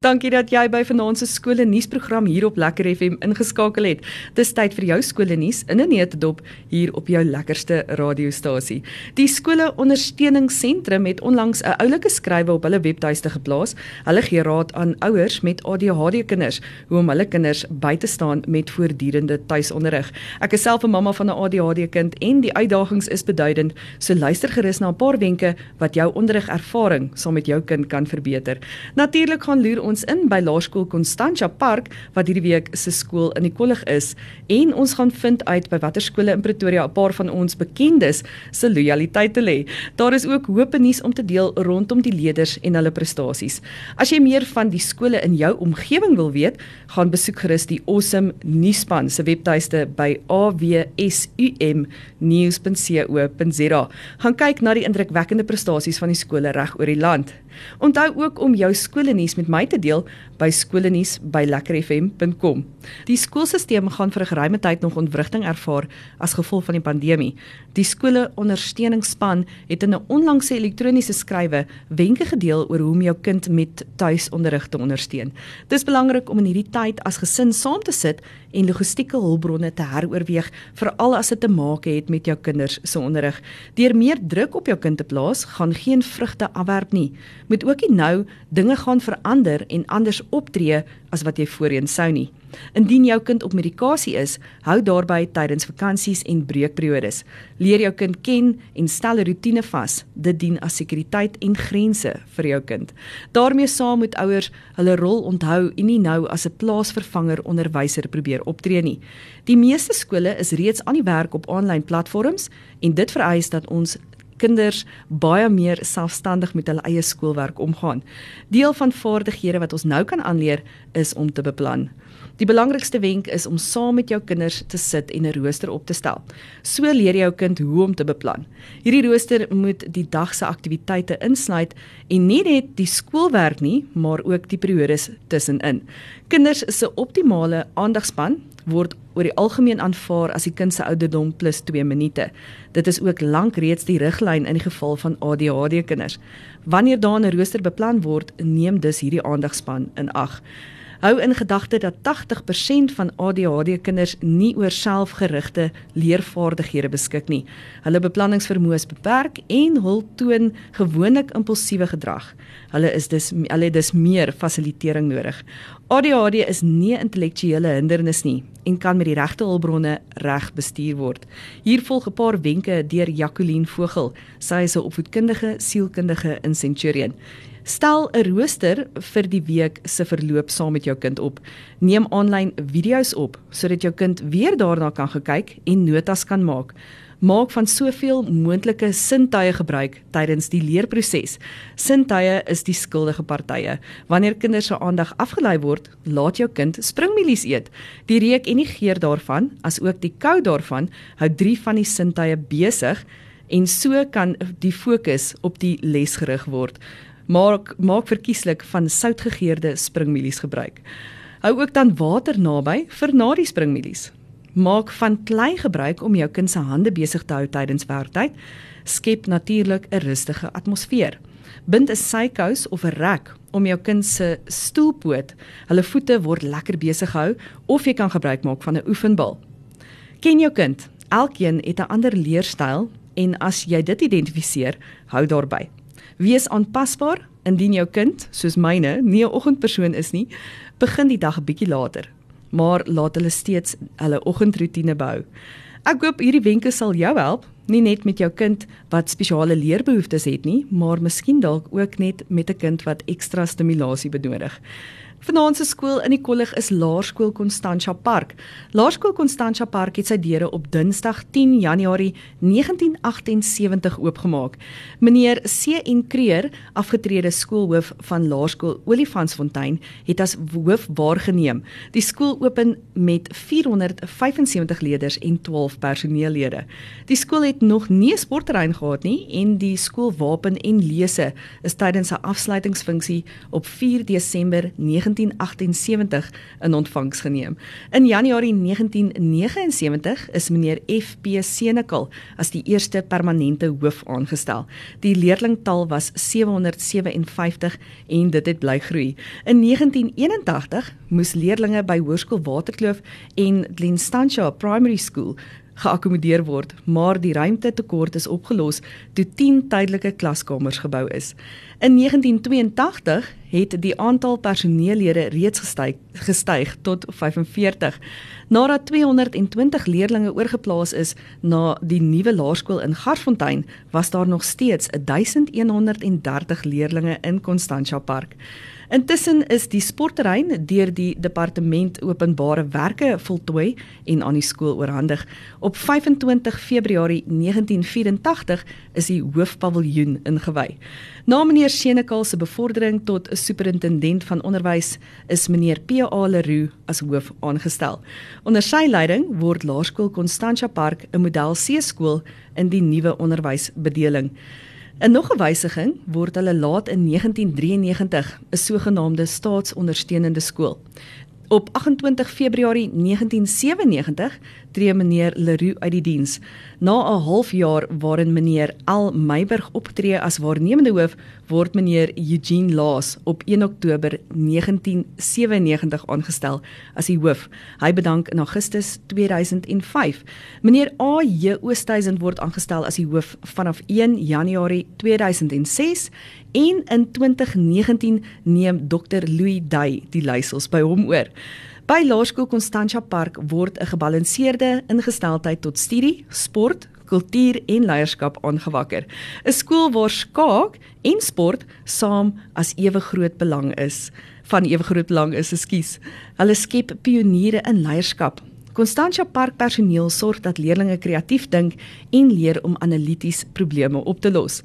Dankie dat jy by vanaand se skole nuusprogram hier op Lekker FM ingeskakel het. Dis tyd vir jou skole nuus in 'n neutedop hier op jou lekkerste radiostasie. Die skole ondersteuningsentrum het onlangs 'n oulike skrywe op hulle webtuiste geplaas. Hulle gee raad aan ouers met ADHD kinders hoe om hulle kinders by te staan met voortdurende tuisonderrig. Ek is self 'n mamma van 'n ADHD kind en die uitdagings is beduidend. So luister gerus na 'n paar wenke wat jou onderrigervaring saam met jou kind kan verbeter. Natuurlik gaan loer ons in by Laerskool Constantia Park wat hierdie week se skool in die kollig is en ons gaan vind uit by watter skole in Pretoria 'n paar van ons bekendes se lojaliteit te lê. Daar is ook hoop en nuus om te deel rondom die leerders en hulle prestasies. As jy meer van die skole in jou omgewing wil weet, gaan besoek gerus die Awesome Nuusspan se webtuiste by awsumnews.co.za. Gaan kyk na die indrukwekkende prestasies van die skole reg oor die land. Onthou ook om jou skoolnuus met my te deel by skoolnuus@lekkerfm.com. Die skoolstelsel gaan vir 'n geruime tyd nog ontwrigting ervaar as gevolg van die pandemie. Die skole ondersteuningsspan het in 'n onlangse elektroniese skrywe wenke gedeel oor hoe om jou kind met tuisonderrig te ondersteun. Dit is belangrik om in hierdie tyd as gesin saam te sit en logistieke hulpbronne te heroorweeg, veral as dit te maak het met jou kinders se onderrig. Deur meer druk op jou kind te plaas, gaan geen vrugte afwerp nie moet ook nie nou dinge gaan verander en anders optree as wat jy voorheen sou nie. Indien jou kind op medikasie is, hou daarby tydens vakansies en breekperiodes. Leer jou kind ken en stel 'n rotine vas. Dit dien as sekuriteit en grense vir jou kind. daarmee saam moet ouers hulle rol onthou en nie nou as 'n plaasvervanger onderwyser probeer optree nie. Die meeste skole is reeds aan die werk op aanlyn platforms en dit vereis dat ons kinders baie meer selfstandig met hulle eie skoolwerk omgaan. Deel van vaardighede wat ons nou kan aanleer is om te beplan. Die belangrikste wenk is om saam met jou kinders te sit en 'n rooster op te stel. So leer jy jou kind hoe om te beplan. Hierdie rooster moet die dag se aktiwiteite insluit en nie net die skoolwerk nie, maar ook die periodes tussenin. Kinders se optimale aandagspan word oor die algemeen aanvaar as die kind se ouderdom plus 2 minute. Dit is ook lank reeds die riglyn in die geval van ADHD kinders. Wanneer daar 'n rooster beplan word, neem dus hierdie aandagspan in ag. Hou in gedagte dat 80% van ADHD kinders nie oor selfgerigte leervaardighede beskik nie. Hulle beplanningsvermoë is beperk en hul toon gewoonlik impulsiewe gedrag. Hulle is dus hulle het dus meer fasilitering nodig. ADHD is nie 'n intellektuele hindernis nie en kan met die regte hulpbronne reg bestuur word. Hier volg 'n paar wenke deur Jacqueline Vogel. Sy is 'n opvoedkundige sielkundige in Centurion. Stel 'n rooster vir die week se verloop saam met jou kind op. Neem aanlyn video's op sodat jou kind weer daarna kan gekyk en notas kan maak. Maak van soveel moontlike sintuie gebruik tydens die leerproses. Sintuie is die skuldige partye. Wanneer kinders se aandag afgelei word, laat jou kind springmielies eet. Die reuk en die geur daarvan, asook die kou daarvan, hou drie van die sintuie besig en so kan die fokus op die les gerig word maak maak verkieslik van soutgegeurde springmielies gebruik. Hou ook dan water naby vir na die springmielies. Maak van klei gebruik om jou kind se hande besig te hou tydens werktyd. Skep natuurlik 'n rustige atmosfeer. Bind 'n sykous of 'n rek om jou kind se stoelpoot. Hulle voete word lekker besig gehou of jy kan gebruik maak van 'n oefenbal. Ken jou kind. Elkeen het 'n ander leerstyl en as jy dit identifiseer, hou daarby. Wees aanpasbaar indien jou kind, soos myne, nie 'n oggendpersoon is nie, begin die dag 'n bietjie later, maar laat hulle steeds hulle oggendroetine bou. Ek hoop hierdie wenke sal jou help, nie net met jou kind wat spesiale leerbehoeftes het nie, maar miskien dalk ook net met 'n kind wat ekstra stimulasie benodig. Vanaand se skool in die kollig is Laerskool Constantia Park. Laerskool Constantia Park het sy deure op Dinsdag 10 Januarie 1978 oopgemaak. Meneer C.N. Creer, afgetrede skoolhoof van Laerskool Olifantsfontein, het as hoof waargeneem. Die skool open met 475 leerders en 12 personeellede. Die skool het nog nie 'n sportterrein gehad nie en die skoolwapen en lese is tydens sy afsluitingsfunksie op 4 Desember 19 1978 in ontvangs geneem. In Januarie 1979 is meneer FP Senekal as die eerste permanente hoof aangestel. Die leerlingtal was 757 en dit het bly groei. In 1981 moes leerdlinge by Hoërskool Waterkloof en Glenstancia Primary School geakkommodeer word, maar die ruimtetekort is opgelos toe 10 tydelike klaskamers gebou is. In 1982 het die aantal personeellede reeds gestyg, gestyg tot 45 nadat 220 leerdlinge oorgeplaas is na die nuwe laerskool in Garsfontein was daar nog steeds 1130 leerdlinge in Constantia Park. Intussen is die sportterrein deur die departement openbare werke voltooi en aan die skool oorhandig. Op 25 Februarie 1984 is die hoofpaviljoen ingewy. Na meneer Senekal se bevordering tot 'n superintendent van onderwys is meneer PA Leroux as hoof aangestel. Onder sy leiding word Laerskool Constantia Park 'n model C skool in die nuwe onderwysbedeling. In nog 'n wysiging word hulle laat in 1993 'n sogenaamde staatsondersteunende skool. Op 28 Februarie 1997 tree meneer Leroux uit die diens. Na 'n halfjaar waarin meneer L Meiburg optree as waarnemende hoof, word meneer Eugene Laas op 1 Oktober 1997 aangestel as die hoof. Hy bedank in Augustus 2005. Meneer A J Oosthuizen word aangestel as die hoof vanaf 1 Januarie 2006 en in 2019 neem Dr Louis Day die leiersels by hom oor. By Laerskool Constantia Park word 'n gebalanseerde ingesteldheid tot studie, sport, kultuur en leierskap aangewakker. 'n Skool waar skaak en sport saam as ewe groot belang is. Van ewe groot belang is, ekskuus. Hulle skep pioniere in leierskap, Constantia Park personeel sorg dat leerders kreatief dink en leer om analities probleme op te los.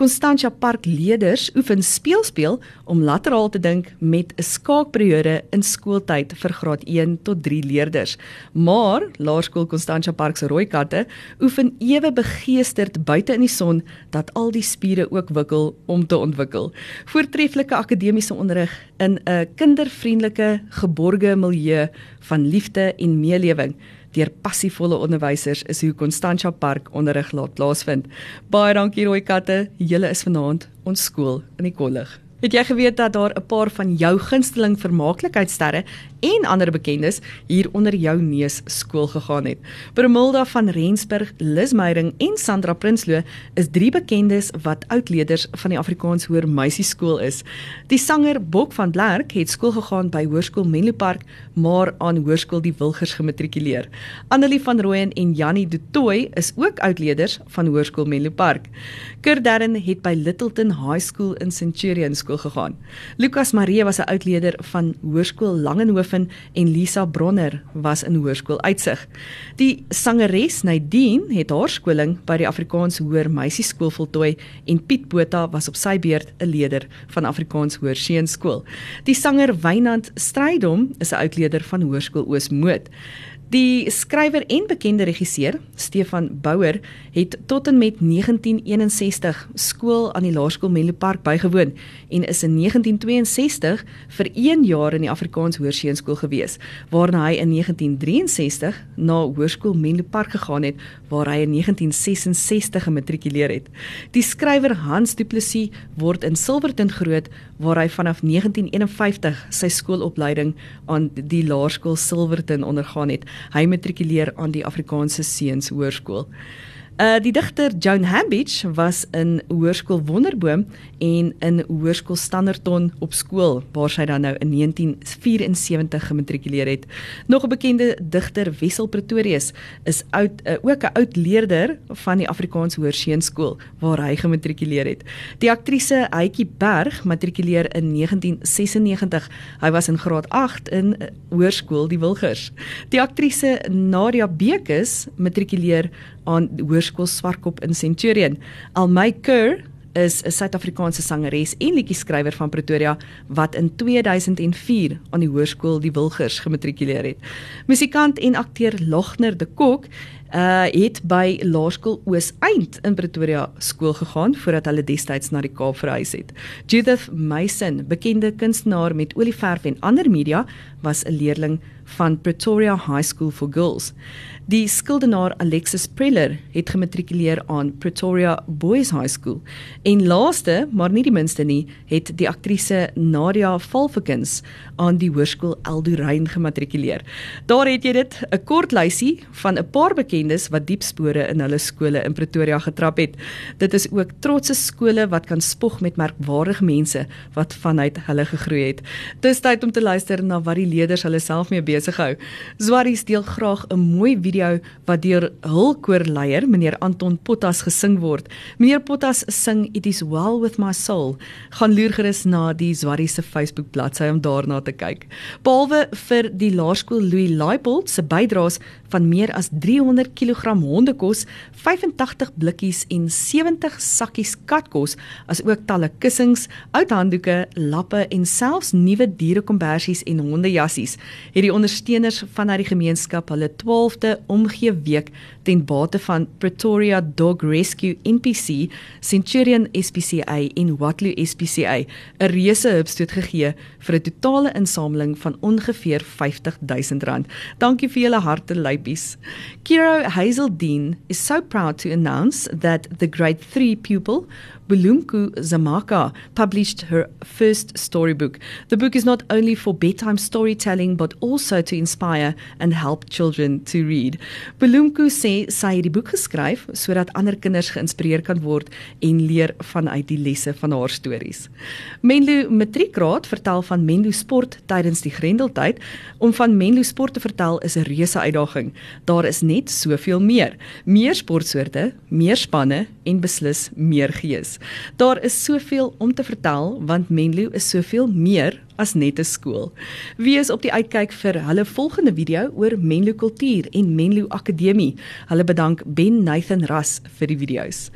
Constantia Park leerders oefen speelspeel om lateraal te dink met 'n skaakperiode in skooltyd vir graad 1 tot 3 leerders. Maar Laerskool Constantia Park se rooi katte oefen ewe begeesterd buite in die son dat al die spiere ook wikkel om te ontwikkel. Voortreffelike akademiese onderrig in 'n kindervriendelike geborge milieu van liefde en meelewing deur passievolle onderwysers is hoe Constantia Park onderrig laat plaasvind. Baie dankie rooi katte, julle is vanaand ons skool in die kollig. Het jy geweet dat daar 'n paar van jou gunsteling vermaaklikheidsterre en ander bekendes hier onder jou neus skool gegaan het? Brumilda van Rensburg, Lis Meyering en Sandra Prinsloo is drie bekendes wat oudleerders van die Afrikaans Hoër Meisieskool is. Die sanger Bok van Blerk het skool gegaan by Hoërskool Menlo Park, maar aan Hoërskool Die Wilgers gematrikuleer. Annelie van Rooyen en Jannie Du Toit is ook oudleerders van Hoërskool Menlo Park. Kurt Darren het by Littleton High School in Centurion hoërskool gegaan. Lukas Marie was 'n oudleerder van Hoërskool Langenhoven en Lisa Bronner was in Hoërskool Uitsig. Die sangeres Nadine het haar skooling by die Afrikaans Hoër Meisieskool voltooi en Piet Botha was op sy beurt 'n leerder van Afrikaans Hoër Seunskool. Die sanger Wynand Strydom is 'n oudleerder van Hoërskool Oosmoed. Die skrywer en bekende regisseur, Stefan Bouwer, het tot en met 1961 skool aan die Laerskool Menlo Park bygewoon en is in 1962 vir 1 jaar in die Afrikaans Hoërseunskool gewees, waarna hy in 1963 na Hoërskool Menlo Park gegaan het waar hy in 1966 gematrikuleer het. Die skrywer Hans Du Plessis word in Silverton groot waar hy vanaf 1951 sy skoolopleiding aan die Laerskool Silverton ondergaan het. Hy matrikuleer aan die Afrikaanse Seuns Hoërskool. Uh die digter Joan Hambidge was in Hoërskool Wonderboom en in Hoërskool Standerton op skool waar sy dan nou in 1974 gematrikuleer het. Nog 'n bekende digter Wessel Pretorius is oud uh, ook 'n oud leerder van die Afrikaans Hoërseunskool waar hy gematrikuleer het. Die aktrise Heitjie Berg matrikuleer in 1996. Hy was in graad 8 in uh, Hoërskool Die Wilgers. Die aktrise Nadia Bekes matrikuleer aan Hoërskool Swartkop in Centurion. Almay Kerr is 'n Suid-Afrikaanse sangeres en liedjie-skrywer van Pretoria wat in 2004 aan die Hoërskool Die Wilgers gematrikuleer het. Musikant en akteur Logner de Kok uh het by Laerskool Oos-Eind in Pretoria skool gegaan voordat hulle destyds na die Kaap verhuis het. Judith Mason, bekende kunstenaar met olieverf en ander media, was 'n leerling van Pretoria High School for Girls. Die skuldenaar Alexis Preller het gematrikuleer aan Pretoria Boys High School. En laaste, maar nie die minste nie, het die aktrise Nadia Valfikens aan die hoërskool Eldorein gematrikuleer. Daar het jy dit, 'n kort lysie van 'n paar bekendes wat diep spore in hulle skole in Pretoria getrap het. Dit is ook trotse skole wat kan spog met merkwaardige mense wat vanuit hulle gegroei het. Dis tyd om te luister na wat die leerders hulle self mee besig hou. Zwaries deel graag 'n mooi video wat deur hul koorleier, meneer Anton Pottas gesing word. Meneer Pottas sing It is well with my soul. Gaan loer gerus na die Zwaries se Facebook bladsy om daarna te kyk. Behalwe vir die laerskool Louis Laipold se bydraes van meer as 300 kg hondekos, 85 blikkies en 70 sakkies katkos, as ook talle kussings, oud handdoeke, lappe en selfs nuwe dierekombersies en hondejassies, het die ondersteuners vanuit die gemeenskap hulle 12de omgee week ten bate van Pretoria Dog Rescue NPC, Centurion SPCA en Watloo SPCA 'n reuse hupstoot gegee vir 'n totale insameling van ongeveer R50 000. Dankie vir julle harte lypies. Kiro Hazeldine is so proud to announce that the grade 3 pupil Bulumku Zamaka published her first storybook. The book is not only for bedtime storytelling but also to inspire and help children to read. Bulumku sê sy het die boek geskryf sodat ander kinders geïnspireer kan word en leer vanuit die lesse van haar stories. Menlo Matriekraad vertel van Menlo sport tydens die Grendeltyd. Om van Menlo sport te vertel is 'n reuse uitdaging. Daar is net soveel meer. Meer sportsoorte, meer spanne en beslis meer gees. Daar is soveel om te vertel want Menlo is soveel meer as net 'n skool. Wees op die uitkyk vir hulle volgende video oor Menlo kultuur en Menlo Akademie. Hulle bedank Ben Nathan Ras vir die video's.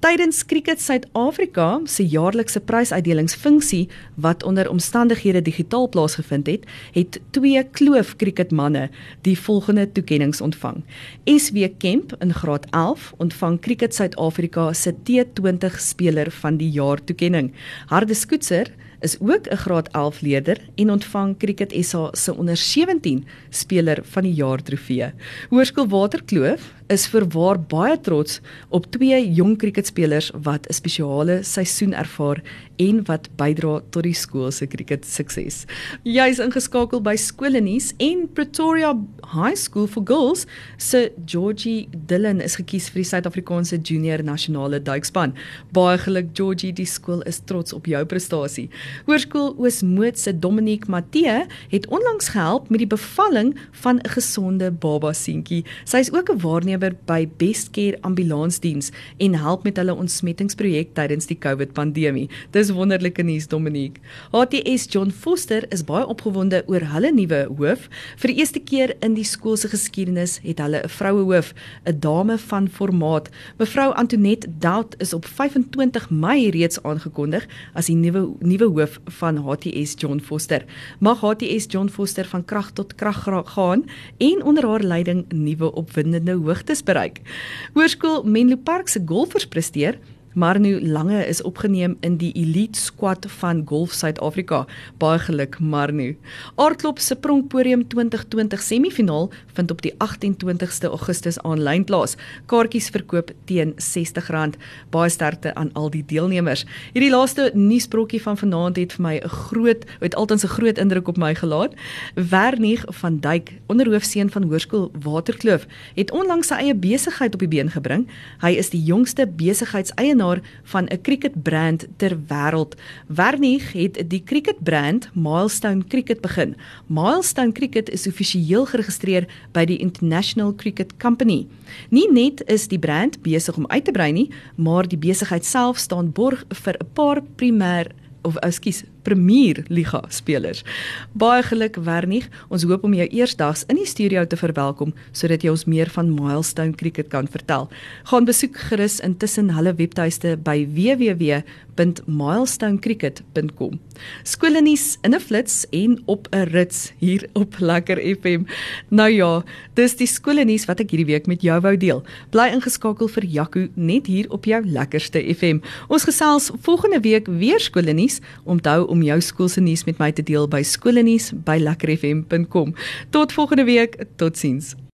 Tydens Cricket Suid-Afrika se jaarlikse prysuitdelingsfunksie wat onder omstandighede digitaal plaasgevind het, het twee kloof cricketmanne die volgende toekenninge ontvang. SW Kemp in graad 11 ontvang Cricket Suid-Afrika se T20 speler van die jaar toekenning. Harde Skoetser is ook 'n graad 11 leerder en ontvang Cricket SA se onder 17 speler van die jaar trofee. Hoërskool Waterkloof is verwaar baie trots op twee jong cricketspelers wat 'n spesiale seisoen ervaar en wat bydra tot die skool se cricket sukses. Jy is ingeskakel by Skoolnuus en Pretoria High School for Girls se Georgie Dillon is gekies vir die Suid-Afrikaanse junior nasionale duikspan. Baie geluk Georgie, die skool is trots op jou prestasie. Hoërskool Oosmoed se Dominique Matthee het onlangs gehelp met die bevalling van 'n gesonde baba seentjie. Sy is ook 'n waarnemer werkgewer by Best Care Ambulansdiens en help met hulle ontsmettingsprojek tydens die COVID-pandemie. Dis wonderlike nuus, Dominique. HTS John Foster is baie opgewonde oor hulle nuwe hoof. Vir die eerste keer in die skool se geskiedenis het hulle 'n vroue hoof, 'n dame van formaat. Mevrou Antoinette Dout is op 25 Mei reeds aangekondig as die nuwe nuwe hoof van HTS John Foster. Mag HTS John Foster van krag tot krag gaan en onder haar leiding nuwe opwindende hoogte hoogtes bereik. Hoërskool Menlo Park se golfers presteer Marnu Lange is opgeneem in die elite squad van Golf Suid-Afrika. Baie geluk Marnu. Aardklop se Pronkpodium 2020 semifinaal vind op die 28ste Augustus aanlyn plaas. Kaartjies verkoop teen R60. Baie sterkte aan al die deelnemers. Hierdie laaste nuusbrokkie van vanaand het vir my 'n groot, het altyd 'n groot indruk op my gelaat. Wernig van Duyk, onderhoofseun van Hoërskool Waterkloof, het onlangs sy eie besigheid op die been gebring. Hy is die jongste besigheidseienaar eienaar van 'n cricket brand ter wêreld. Wernig het die cricket brand Milestone Cricket begin. Milestone Cricket is offisieel geregistreer by die International Cricket Company. Nie net is die brand besig om uit te brei nie, maar die besigheid self staan borg vir 'n paar primêr of ekskuus Premier Liga spelers. Baie geluk Wernig. Ons hoop om jou eersdags in die studio te verwelkom sodat jy ons meer van Milestone Cricket kan vertel. Gaan besoek gerus intussen hulle webtuiste by www.milestonecricket.com. Skoolnuus in 'n flits en op 'n rits hier op Lekker FM. Nou ja, dis die skoolnuus wat ek hierdie week met jou wou deel. Bly ingeskakel vir Jaco net hier op jou lekkerste FM. Ons gesels volgende week weer skoolnuus. Onthou om jou skool se nuus met my te deel by skoolnuus by lekkerfm.com. Tot volgende week. Totsiens.